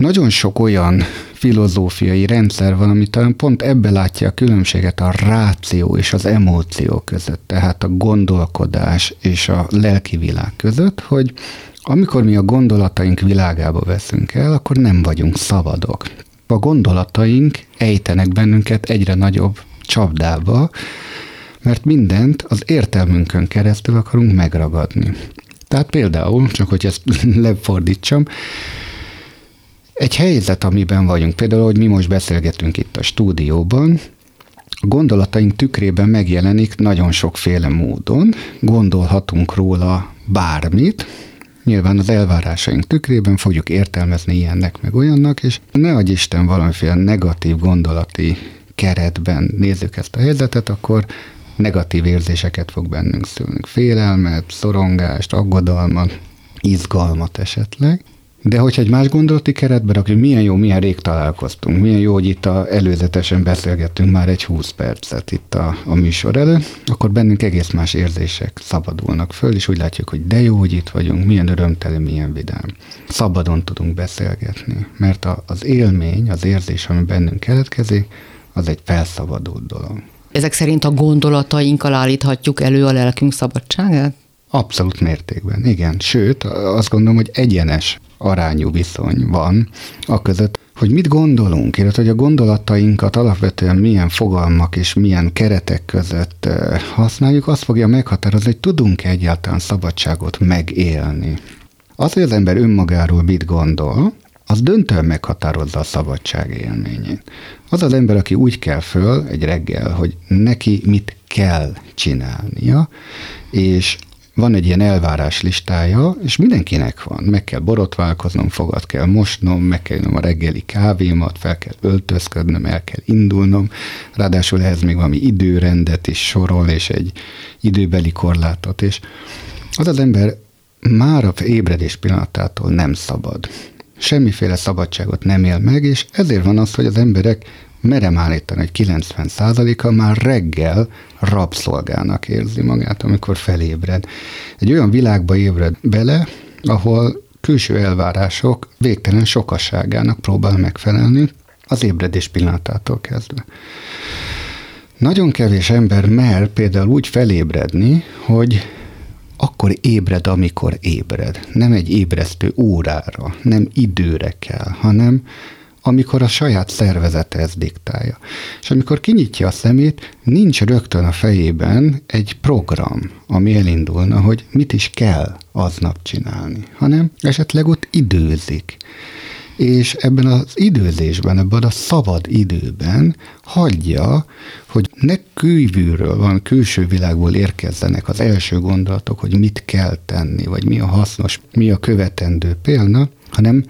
Nagyon sok olyan filozófiai rendszer van, ami talán pont ebbe látja a különbséget a ráció és az emóció között, tehát a gondolkodás és a lelki világ között, hogy amikor mi a gondolataink világába veszünk el, akkor nem vagyunk szabadok. A gondolataink ejtenek bennünket egyre nagyobb csapdába, mert mindent az értelmünkön keresztül akarunk megragadni. Tehát például, csak hogy ezt lefordítsam, egy helyzet, amiben vagyunk, például, hogy mi most beszélgetünk itt a stúdióban, a gondolataink tükrében megjelenik nagyon sokféle módon, gondolhatunk róla bármit, nyilván az elvárásaink tükrében fogjuk értelmezni ilyennek meg olyannak, és ne adj Isten valamiféle negatív gondolati keretben nézzük ezt a helyzetet, akkor negatív érzéseket fog bennünk szülni. Félelmet, szorongást, aggodalmat, izgalmat esetleg. De hogyha egy más gondolati keretbe rakjuk, milyen jó, milyen rég találkoztunk, milyen jó, hogy itt a, előzetesen beszélgettünk már egy 20 percet itt a, a műsor előtt, akkor bennünk egész más érzések szabadulnak föl, és úgy látjuk, hogy de jó, hogy itt vagyunk, milyen örömteli, milyen vidám. Szabadon tudunk beszélgetni, mert a, az élmény, az érzés, ami bennünk keletkezik, az egy felszabadult dolog. Ezek szerint a gondolatainkkal állíthatjuk elő a lelkünk szabadságát? Abszolút mértékben, igen. Sőt, azt gondolom, hogy egyenes arányú viszony van a között, hogy mit gondolunk, illetve hogy a gondolatainkat alapvetően milyen fogalmak és milyen keretek között használjuk, azt fogja meghatározni, hogy tudunk-e egyáltalán szabadságot megélni. Az, hogy az ember önmagáról mit gondol, az döntően meghatározza a szabadság élményét. Az az ember, aki úgy kell föl egy reggel, hogy neki mit kell csinálnia, és van egy ilyen elvárás listája, és mindenkinek van. Meg kell borotválkoznom, fogad kell mosnom, meg kell a reggeli kávémat, fel kell öltözködnöm, el kell indulnom. Ráadásul ehhez még valami időrendet is sorol, és egy időbeli korlátot. És az az ember már a ébredés pillanatától nem szabad. Semmiféle szabadságot nem él meg, és ezért van az, hogy az emberek merem állítani, hogy 90%-a már reggel rabszolgának érzi magát, amikor felébred. Egy olyan világba ébred bele, ahol külső elvárások végtelen sokasságának próbál megfelelni az ébredés pillanatától kezdve. Nagyon kevés ember mer például úgy felébredni, hogy akkor ébred, amikor ébred. Nem egy ébresztő órára, nem időre kell, hanem amikor a saját szervezete ezt diktálja. És amikor kinyitja a szemét, nincs rögtön a fejében egy program, ami elindulna, hogy mit is kell aznap csinálni, hanem esetleg ott időzik. és ebben az időzésben, ebben a szabad időben hagyja, hogy ne kívülről, van külső világból érkezzenek az első gondolatok, hogy mit kell tenni, vagy mi a hasznos, mi a követendő példa, hanem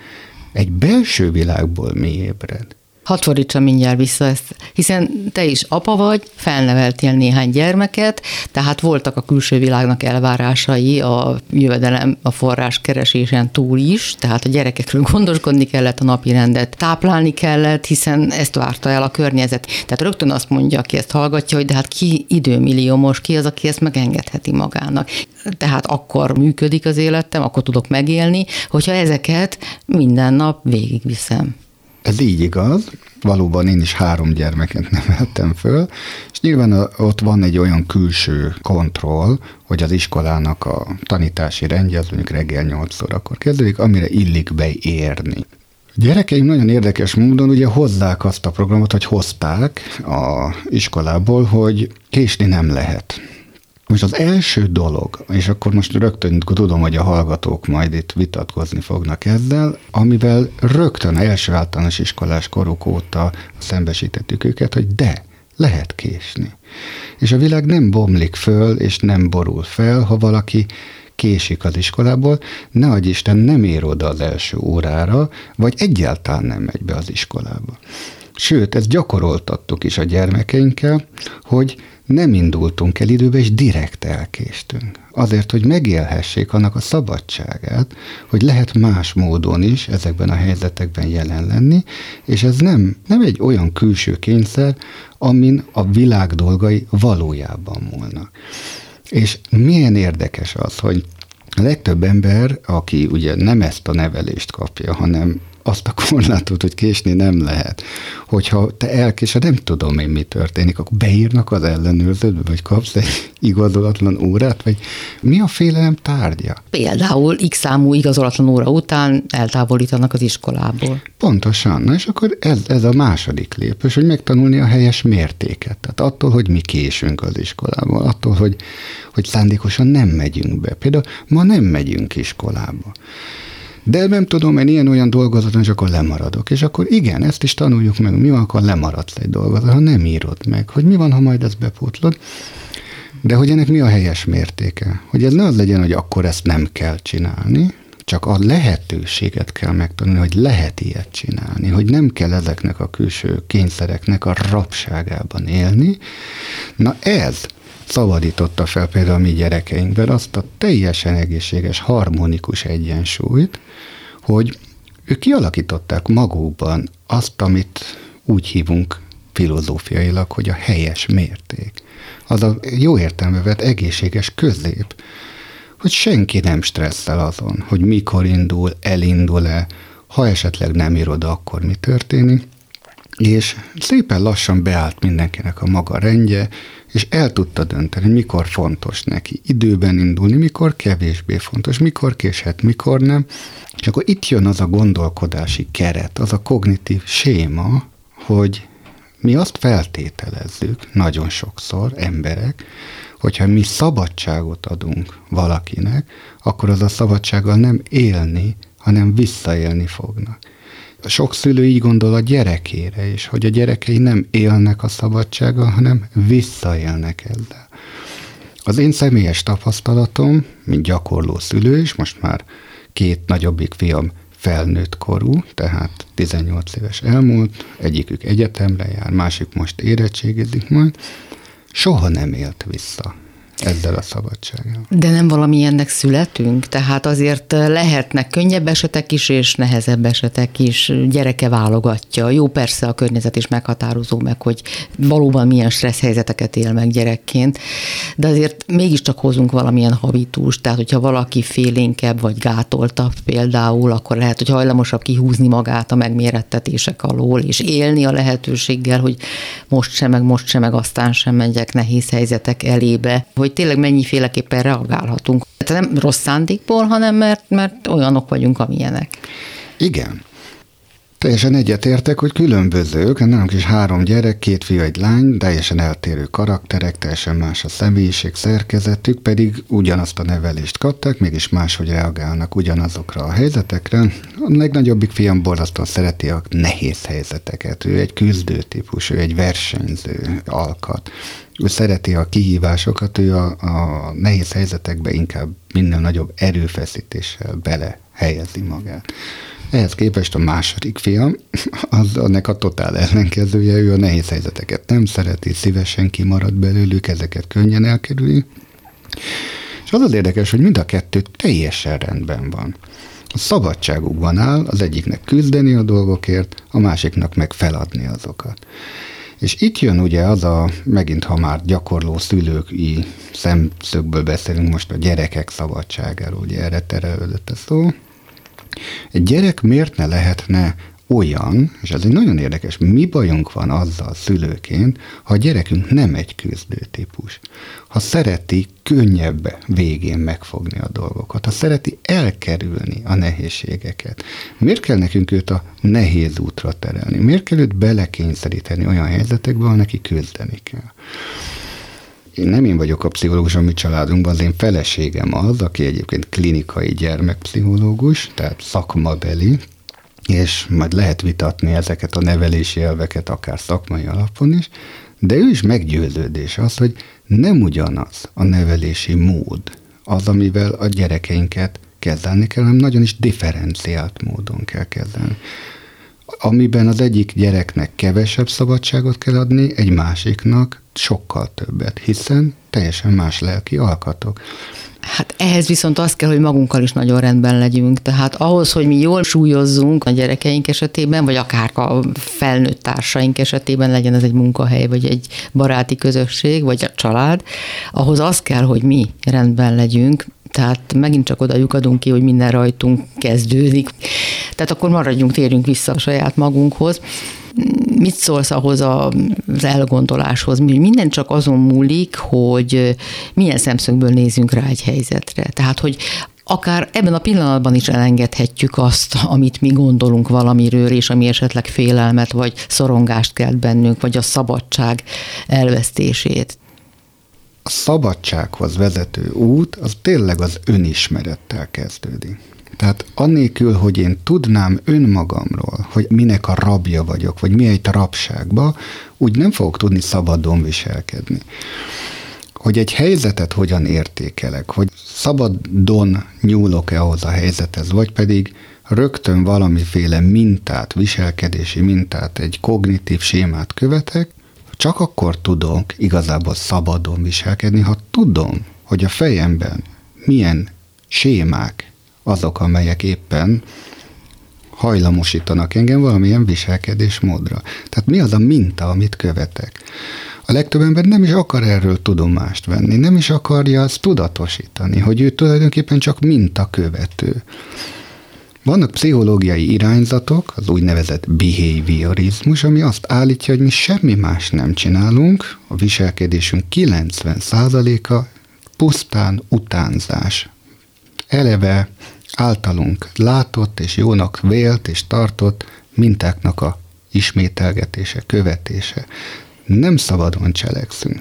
egy belső világból mi ébred. Hadd fordítsam mindjárt vissza ezt, hiszen te is apa vagy, felneveltél néhány gyermeket, tehát voltak a külső világnak elvárásai a jövedelem, a forrás keresésen túl is, tehát a gyerekekről gondoskodni kellett, a napi rendet táplálni kellett, hiszen ezt várta el a környezet. Tehát rögtön azt mondja, aki ezt hallgatja, hogy de hát ki időmilliómos, ki az, aki ezt megengedheti magának. Tehát akkor működik az életem, akkor tudok megélni, hogyha ezeket minden nap végigviszem. Ez így igaz, valóban én is három gyermeket neveltem föl, és nyilván ott van egy olyan külső kontroll, hogy az iskolának a tanítási rendje az mondjuk reggel 8 órakor kezdődik, amire illik beérni. Gyerekeim nagyon érdekes módon ugye hozzák azt a programot, hogy hozták a iskolából, hogy késni nem lehet. Most az első dolog, és akkor most rögtön tudom, hogy a hallgatók majd itt vitatkozni fognak ezzel, amivel rögtön első általános iskolás koruk óta szembesítettük őket, hogy de, lehet késni. És a világ nem bomlik föl, és nem borul fel, ha valaki késik az iskolából, ne adj Isten, nem ér oda az első órára, vagy egyáltalán nem megy be az iskolába. Sőt, ezt gyakoroltattuk is a gyermekeinkkel, hogy nem indultunk el időbe, és direkt elkéstünk. Azért, hogy megélhessék annak a szabadságát, hogy lehet más módon is ezekben a helyzetekben jelen lenni, és ez nem, nem egy olyan külső kényszer, amin a világ dolgai valójában múlnak. És milyen érdekes az, hogy a legtöbb ember, aki ugye nem ezt a nevelést kapja, hanem azt a korlátot, hogy késni nem lehet. Hogyha te elkésed, nem tudom én, mi történik, akkor beírnak az ellenőrződbe, vagy kapsz egy igazolatlan órát, vagy mi a félelem tárgya? Például x számú igazolatlan óra után eltávolítanak az iskolából. Pontosan. Na és akkor ez, ez a második lépés, hogy megtanulni a helyes mértéket. Tehát attól, hogy mi késünk az iskolába, attól, hogy, hogy szándékosan nem megyünk be. Például ma nem megyünk iskolába. De nem tudom, én ilyen-olyan dolgozaton, és akkor lemaradok. És akkor igen, ezt is tanuljuk meg, mi van, akkor lemaradsz egy dolgozat, ha nem írod meg, hogy mi van, ha majd ezt bepótlod. De hogy ennek mi a helyes mértéke? Hogy ez ne az legyen, hogy akkor ezt nem kell csinálni, csak a lehetőséget kell megtanulni, hogy lehet ilyet csinálni, hogy nem kell ezeknek a külső kényszereknek a rabságában élni. Na ez szabadította fel például mi gyerekeinkben azt a teljesen egészséges, harmonikus egyensúlyt, hogy ők kialakították magukban azt, amit úgy hívunk filozófiailag, hogy a helyes mérték. Az a jó értelme vett egészséges közép, hogy senki nem stresszel azon, hogy mikor indul, elindul-e, ha esetleg nem írod, akkor mi történik, és szépen lassan beállt mindenkinek a maga rendje, és el tudta dönteni, mikor fontos neki időben indulni, mikor kevésbé fontos, mikor késhet, mikor nem. És akkor itt jön az a gondolkodási keret, az a kognitív séma, hogy mi azt feltételezzük nagyon sokszor, emberek, hogyha mi szabadságot adunk valakinek, akkor az a szabadsággal nem élni, hanem visszaélni fognak. Sok szülő így gondol a gyerekére is, hogy a gyerekei nem élnek a szabadsággal, hanem visszaélnek ezzel. Az én személyes tapasztalatom, mint gyakorló szülő is, most már két nagyobbik fiam felnőtt korú, tehát 18 éves elmúlt, egyikük egyetemre jár, másik most érettségizik majd, soha nem élt vissza ezzel a szabadsággal. De nem valamilyennek születünk? Tehát azért lehetnek könnyebb esetek is, és nehezebb esetek is. Gyereke válogatja. Jó, persze a környezet is meghatározó meg, hogy valóban milyen stressz helyzeteket él meg gyerekként, de azért mégiscsak hozunk valamilyen habitust, tehát hogyha valaki félénkebb vagy gátoltabb például, akkor lehet, hogy hajlamosabb kihúzni magát a megmérettetések alól, és élni a lehetőséggel, hogy most sem, meg most sem, meg aztán sem megyek nehéz helyzetek elébe, hogy hogy tényleg mennyiféleképpen reagálhatunk. Tehát nem rossz szándékból, hanem mert, mert olyanok vagyunk, amilyenek. Igen. Teljesen egyetértek, hogy különbözők, nálunk is három gyerek, két fiú, egy lány, teljesen eltérő karakterek, teljesen más a személyiség szerkezetük, pedig ugyanazt a nevelést kapták, mégis máshogy reagálnak ugyanazokra a helyzetekre. A legnagyobbik fiam borzasztóan szereti a nehéz helyzeteket. Ő egy küzdő típus, ő egy versenyző alkat. Ő szereti a kihívásokat, ő a, a nehéz helyzetekbe inkább minden nagyobb erőfeszítéssel bele helyezi magát. Ehhez képest a második fiam, az annak a totál ellenkezője, ő a nehéz helyzeteket nem szereti, szívesen kimarad belőlük, ezeket könnyen elkerüli. És az az érdekes, hogy mind a kettő teljesen rendben van. A szabadságukban áll az egyiknek küzdeni a dolgokért, a másiknak meg feladni azokat. És itt jön ugye az a, megint ha már gyakorló szülői szemszögből beszélünk most a gyerekek szabadságáról, ugye erre terelődött a szó, egy gyerek miért ne lehetne olyan, és ez egy nagyon érdekes, mi bajunk van azzal szülőként, ha a gyerekünk nem egy küzdő típus. Ha szereti könnyebb végén megfogni a dolgokat, ha szereti elkerülni a nehézségeket. Miért kell nekünk őt a nehéz útra terelni? Miért kell őt belekényszeríteni olyan helyzetekbe, ahol neki küzdeni kell? én nem én vagyok a pszichológus a mi családunkban, az én feleségem az, aki egyébként klinikai gyermekpszichológus, tehát szakmabeli, és majd lehet vitatni ezeket a nevelési elveket akár szakmai alapon is, de ő is meggyőződés az, hogy nem ugyanaz a nevelési mód az, amivel a gyerekeinket kezelni kell, hanem nagyon is differenciált módon kell kezelni amiben az egyik gyereknek kevesebb szabadságot kell adni, egy másiknak sokkal többet, hiszen teljesen más lelki alkatok. Hát ehhez viszont az kell, hogy magunkkal is nagyon rendben legyünk. Tehát ahhoz, hogy mi jól súlyozzunk a gyerekeink esetében, vagy akár a felnőtt társaink esetében, legyen ez egy munkahely, vagy egy baráti közösség, vagy a család, ahhoz az kell, hogy mi rendben legyünk, tehát megint csak oda lyukadunk ki, hogy minden rajtunk kezdődik. Tehát akkor maradjunk, térjünk vissza a saját magunkhoz. Mit szólsz ahhoz az elgondoláshoz? Minden csak azon múlik, hogy milyen szemszögből nézünk rá egy helyzetre. Tehát, hogy akár ebben a pillanatban is elengedhetjük azt, amit mi gondolunk valamiről, és ami esetleg félelmet vagy szorongást kelt bennünk, vagy a szabadság elvesztését a szabadsághoz vezető út az tényleg az önismerettel kezdődik. Tehát annélkül, hogy én tudnám önmagamról, hogy minek a rabja vagyok, vagy mi egy rabságba, úgy nem fogok tudni szabadon viselkedni. Hogy egy helyzetet hogyan értékelek, hogy szabadon nyúlok-e ahhoz a helyzethez, vagy pedig rögtön valamiféle mintát, viselkedési mintát, egy kognitív sémát követek, csak akkor tudok igazából szabadon viselkedni, ha tudom, hogy a fejemben milyen sémák azok, amelyek éppen hajlamosítanak engem valamilyen viselkedésmódra. Tehát mi az a minta, amit követek? A legtöbb ember nem is akar erről tudomást venni, nem is akarja azt tudatosítani, hogy ő tulajdonképpen csak minta követő. Vannak pszichológiai irányzatok, az úgynevezett behaviorizmus, ami azt állítja, hogy mi semmi más nem csinálunk, a viselkedésünk 90%-a pusztán utánzás. Eleve általunk látott és jónak vélt és tartott mintáknak a ismételgetése, követése. Nem szabadon cselekszünk.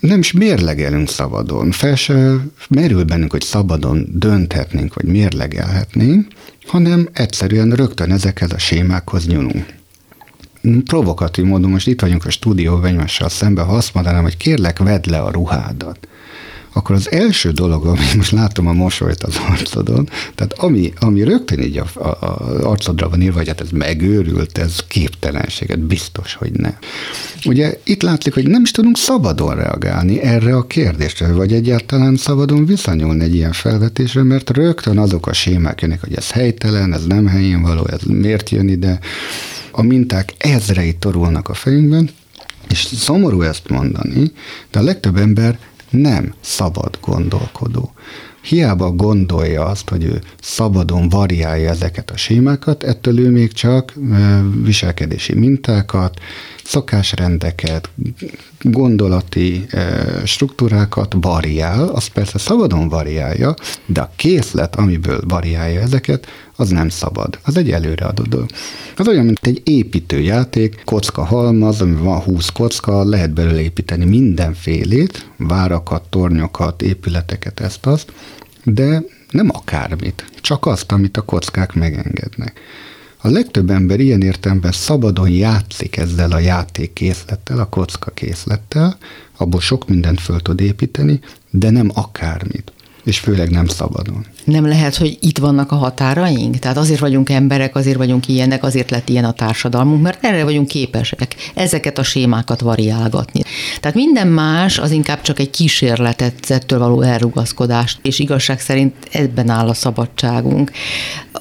Nem is mérlegelünk szabadon. Fel se merül bennünk, hogy szabadon dönthetnénk, vagy mérlegelhetnénk, hanem egyszerűen rögtön ezekhez a sémákhoz nyúlunk. Provokatív módon most itt vagyunk a stúdióban egymással szemben, ha azt mondanám, hogy kérlek, vedd le a ruhádat akkor az első dolog, ami most látom a mosolyt az arcodon, tehát ami, ami rögtön így a, a, arcodra van írva, hogy hát ez megőrült, ez képtelenséget, biztos, hogy nem. Ugye itt látszik, hogy nem is tudunk szabadon reagálni erre a kérdésre, vagy egyáltalán szabadon viszonyulni egy ilyen felvetésre, mert rögtön azok a sémák jönnek, hogy ez helytelen, ez nem helyén való, ez miért jön ide. A minták ezrei torulnak a fejünkben, és szomorú ezt mondani, de a legtöbb ember nem szabad gondolkodó. Hiába gondolja azt, hogy ő szabadon variálja ezeket a sémákat, ettől ő még csak viselkedési mintákat, szokásrendeket, gondolati struktúrákat variál, az persze szabadon variálja, de a készlet, amiből variálja ezeket, az nem szabad. Az egy előreadó dolog. Az olyan, mint egy építőjáték, kocka halmaz, ami van 20 kocka, lehet belőle építeni mindenfélét, várakat, tornyokat, épületeket, ezt azt, de nem akármit, csak azt, amit a kockák megengednek. A legtöbb ember ilyen értelemben szabadon játszik ezzel a játékkészlettel, a kocka készlettel, abból sok mindent föl tud építeni, de nem akármit és főleg nem szabadon. Nem lehet, hogy itt vannak a határaink? Tehát azért vagyunk emberek, azért vagyunk ilyenek, azért lett ilyen a társadalmunk, mert erre vagyunk képesek ezeket a sémákat variálgatni. Tehát minden más az inkább csak egy kísérletet, ettől való elrugaszkodást, és igazság szerint ebben áll a szabadságunk.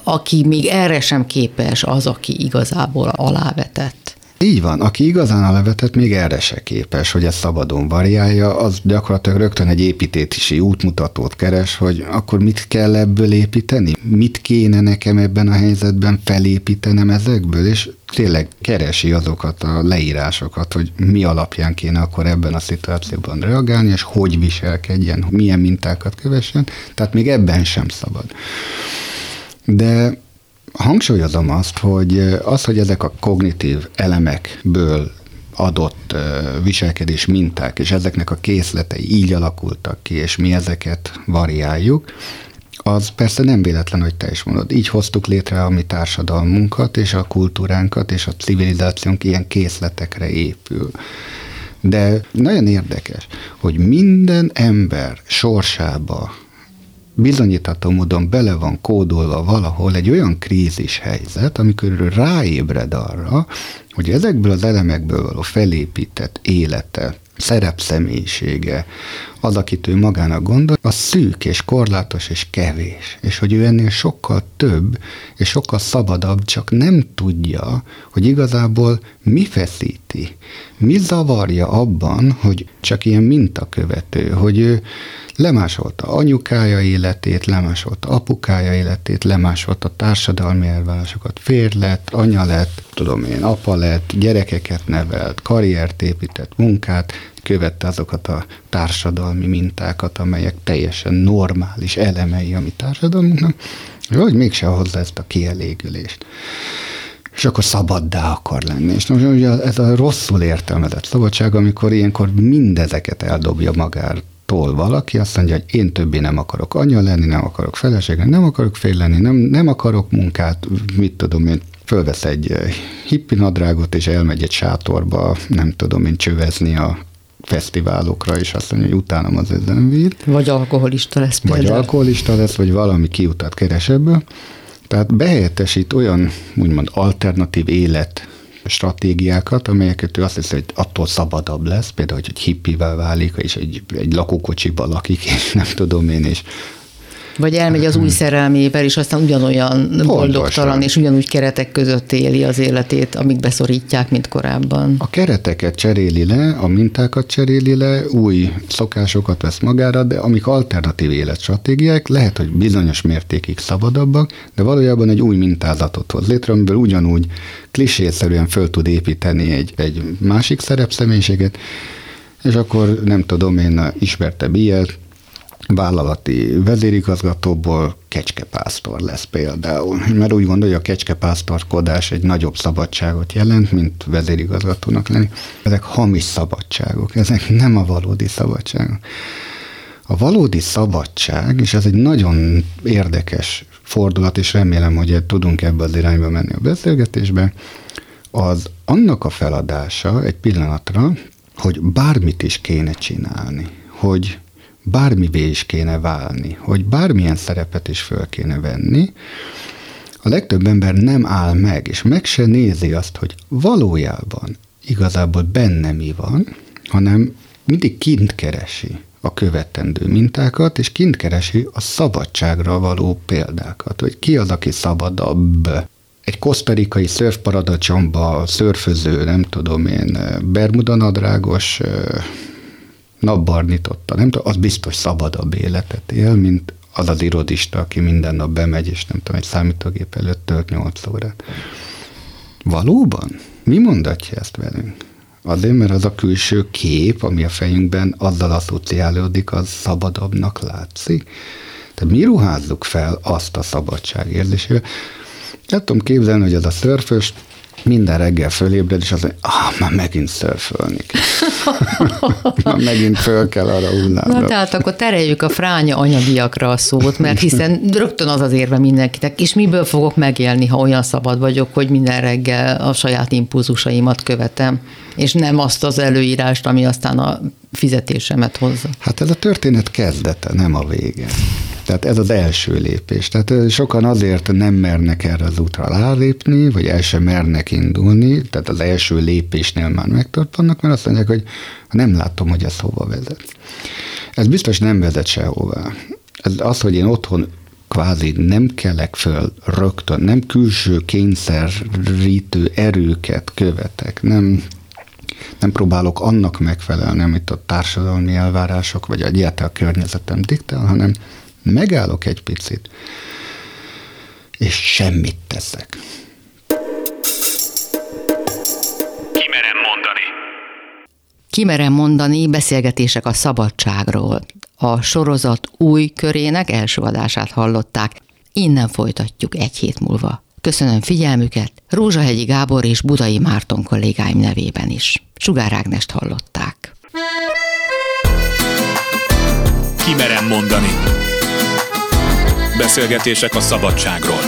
Aki még erre sem képes, az, aki igazából alávetett. Így van, aki igazán a levetet még erre se képes, hogy ezt szabadon variálja, az gyakorlatilag rögtön egy építési útmutatót keres, hogy akkor mit kell ebből építeni? Mit kéne nekem ebben a helyzetben felépítenem ezekből? És tényleg keresi azokat a leírásokat, hogy mi alapján kéne akkor ebben a szituációban reagálni, és hogy viselkedjen, milyen mintákat kövessen, tehát még ebben sem szabad. De hangsúlyozom azt, hogy az, hogy ezek a kognitív elemekből adott viselkedés minták, és ezeknek a készletei így alakultak ki, és mi ezeket variáljuk, az persze nem véletlen, hogy te is mondod. Így hoztuk létre a mi társadalmunkat, és a kultúránkat, és a civilizációnk ilyen készletekre épül. De nagyon érdekes, hogy minden ember sorsába bizonyítható módon bele van kódolva valahol egy olyan krízis helyzet, amikor ráébred arra, hogy ezekből az elemekből való felépített élete, szerepszemélyisége, az, akit ő magának gondol, az szűk és korlátos és kevés. És hogy ő ennél sokkal több és sokkal szabadabb, csak nem tudja, hogy igazából mi feszíti, mi zavarja abban, hogy csak ilyen mintakövető, hogy ő lemásolta anyukája életét, lemásolta apukája életét, lemásolta társadalmi elvárásokat, férj lett, anya lett, tudom én, apa lett, gyerekeket nevelt, karriert épített, munkát, követte azokat a társadalmi mintákat, amelyek teljesen normális elemei a mi társadalmunknak, hogy mégse hozza ezt a kielégülést és akkor szabaddá akar lenni. És most ugye ez a rosszul értelmezett szabadság, amikor ilyenkor mindezeket eldobja magára tól valaki, azt mondja, hogy én többé nem akarok anya lenni, nem akarok feleség nem akarok fél lenni, nem, nem akarok munkát, mit tudom én, fölvesz egy eh, hippi nadrágot, és elmegy egy sátorba, nem tudom én, csövezni a fesztiválokra, és azt mondja, hogy utánam az ezen Vagy alkoholista lesz például. Vagy alkoholista lesz, vagy valami kiutat keres ebből. Tehát behelyettesít olyan, úgymond alternatív élet stratégiákat, amelyeket ő azt hiszi, hogy attól szabadabb lesz, például, hogy egy hippivel válik, és egy, egy lakókocsiba lakik, és nem tudom én, és vagy elmegy az új szerelmével, és aztán ugyanolyan boldogtalan, és ugyanúgy keretek között éli az életét, amik beszorítják, mint korábban. A kereteket cseréli le, a mintákat cseréli le, új szokásokat vesz magára, de amik alternatív életstratégiák, lehet, hogy bizonyos mértékig szabadabbak, de valójában egy új mintázatot hoz létre, amiből ugyanúgy klisészerűen föl tud építeni egy, egy másik szerepszemélyiséget, és akkor nem tudom, én ismertem ilyet, vállalati vezérigazgatóból kecskepásztor lesz például. Mert úgy gondolja, a kecskepásztorkodás egy nagyobb szabadságot jelent, mint vezérigazgatónak lenni. Ezek hamis szabadságok, ezek nem a valódi szabadságok. A valódi szabadság, és ez egy nagyon érdekes fordulat, és remélem, hogy tudunk ebbe az irányba menni a beszélgetésbe, az annak a feladása egy pillanatra, hogy bármit is kéne csinálni, hogy bármivé is kéne válni, hogy bármilyen szerepet is föl kéne venni, a legtöbb ember nem áll meg, és meg se nézi azt, hogy valójában igazából benne mi van, hanem mindig kint keresi a követendő mintákat, és kint keresi a szabadságra való példákat, hogy ki az, aki szabadabb. Egy kosztarikai szörfparadacsomba szörföző, nem tudom én, bermuda nadrágos napbarnította, nem tudom, az biztos szabadabb életet él, mint az az irodista, aki minden nap bemegy, és nem tudom, egy számítógép előtt tölt 8 órát. Valóban? Mi mondatja ezt velünk? Azért, mert az a külső kép, ami a fejünkben azzal asszociálódik, az szabadabbnak látszik. Tehát mi ruházzuk fel azt a szabadságérzésével. El tudom képzelni, hogy az a szörfös minden reggel fölébred, és az mondja, ah, már megint szörfölni már megint föl kell arra hullámra. Na tehát akkor tereljük a fránya anyagiakra a szót, mert hiszen rögtön az az érve mindenkinek, és miből fogok megélni, ha olyan szabad vagyok, hogy minden reggel a saját impulzusaimat követem, és nem azt az előírást, ami aztán a fizetésemet hozza. Hát ez a történet kezdete, nem a vége. Tehát ez az első lépés. Tehát sokan azért nem mernek erre az útra rálépni, vagy el sem mernek indulni, tehát az első lépésnél már megtartanak, mert azt mondják, hogy nem látom, hogy ez hova vezet. Ez biztos nem vezet sehová. Ez az, hogy én otthon kvázi nem kelek föl rögtön, nem külső kényszerítő erőket követek, nem nem próbálok annak megfelelni, amit a társadalmi elvárások, vagy egyáltalán a környezetem diktál, hanem megállok egy picit, és semmit teszek. Kimerem mondani. Kimerem mondani beszélgetések a szabadságról. A sorozat új körének első adását hallották. Innen folytatjuk egy hét múlva. Köszönöm figyelmüket, Rózsahegyi Gábor és Budai Márton kollégáim nevében is. Sugár Ágnest hallották. Kimerem mondani. Beszélgetések a szabadságról.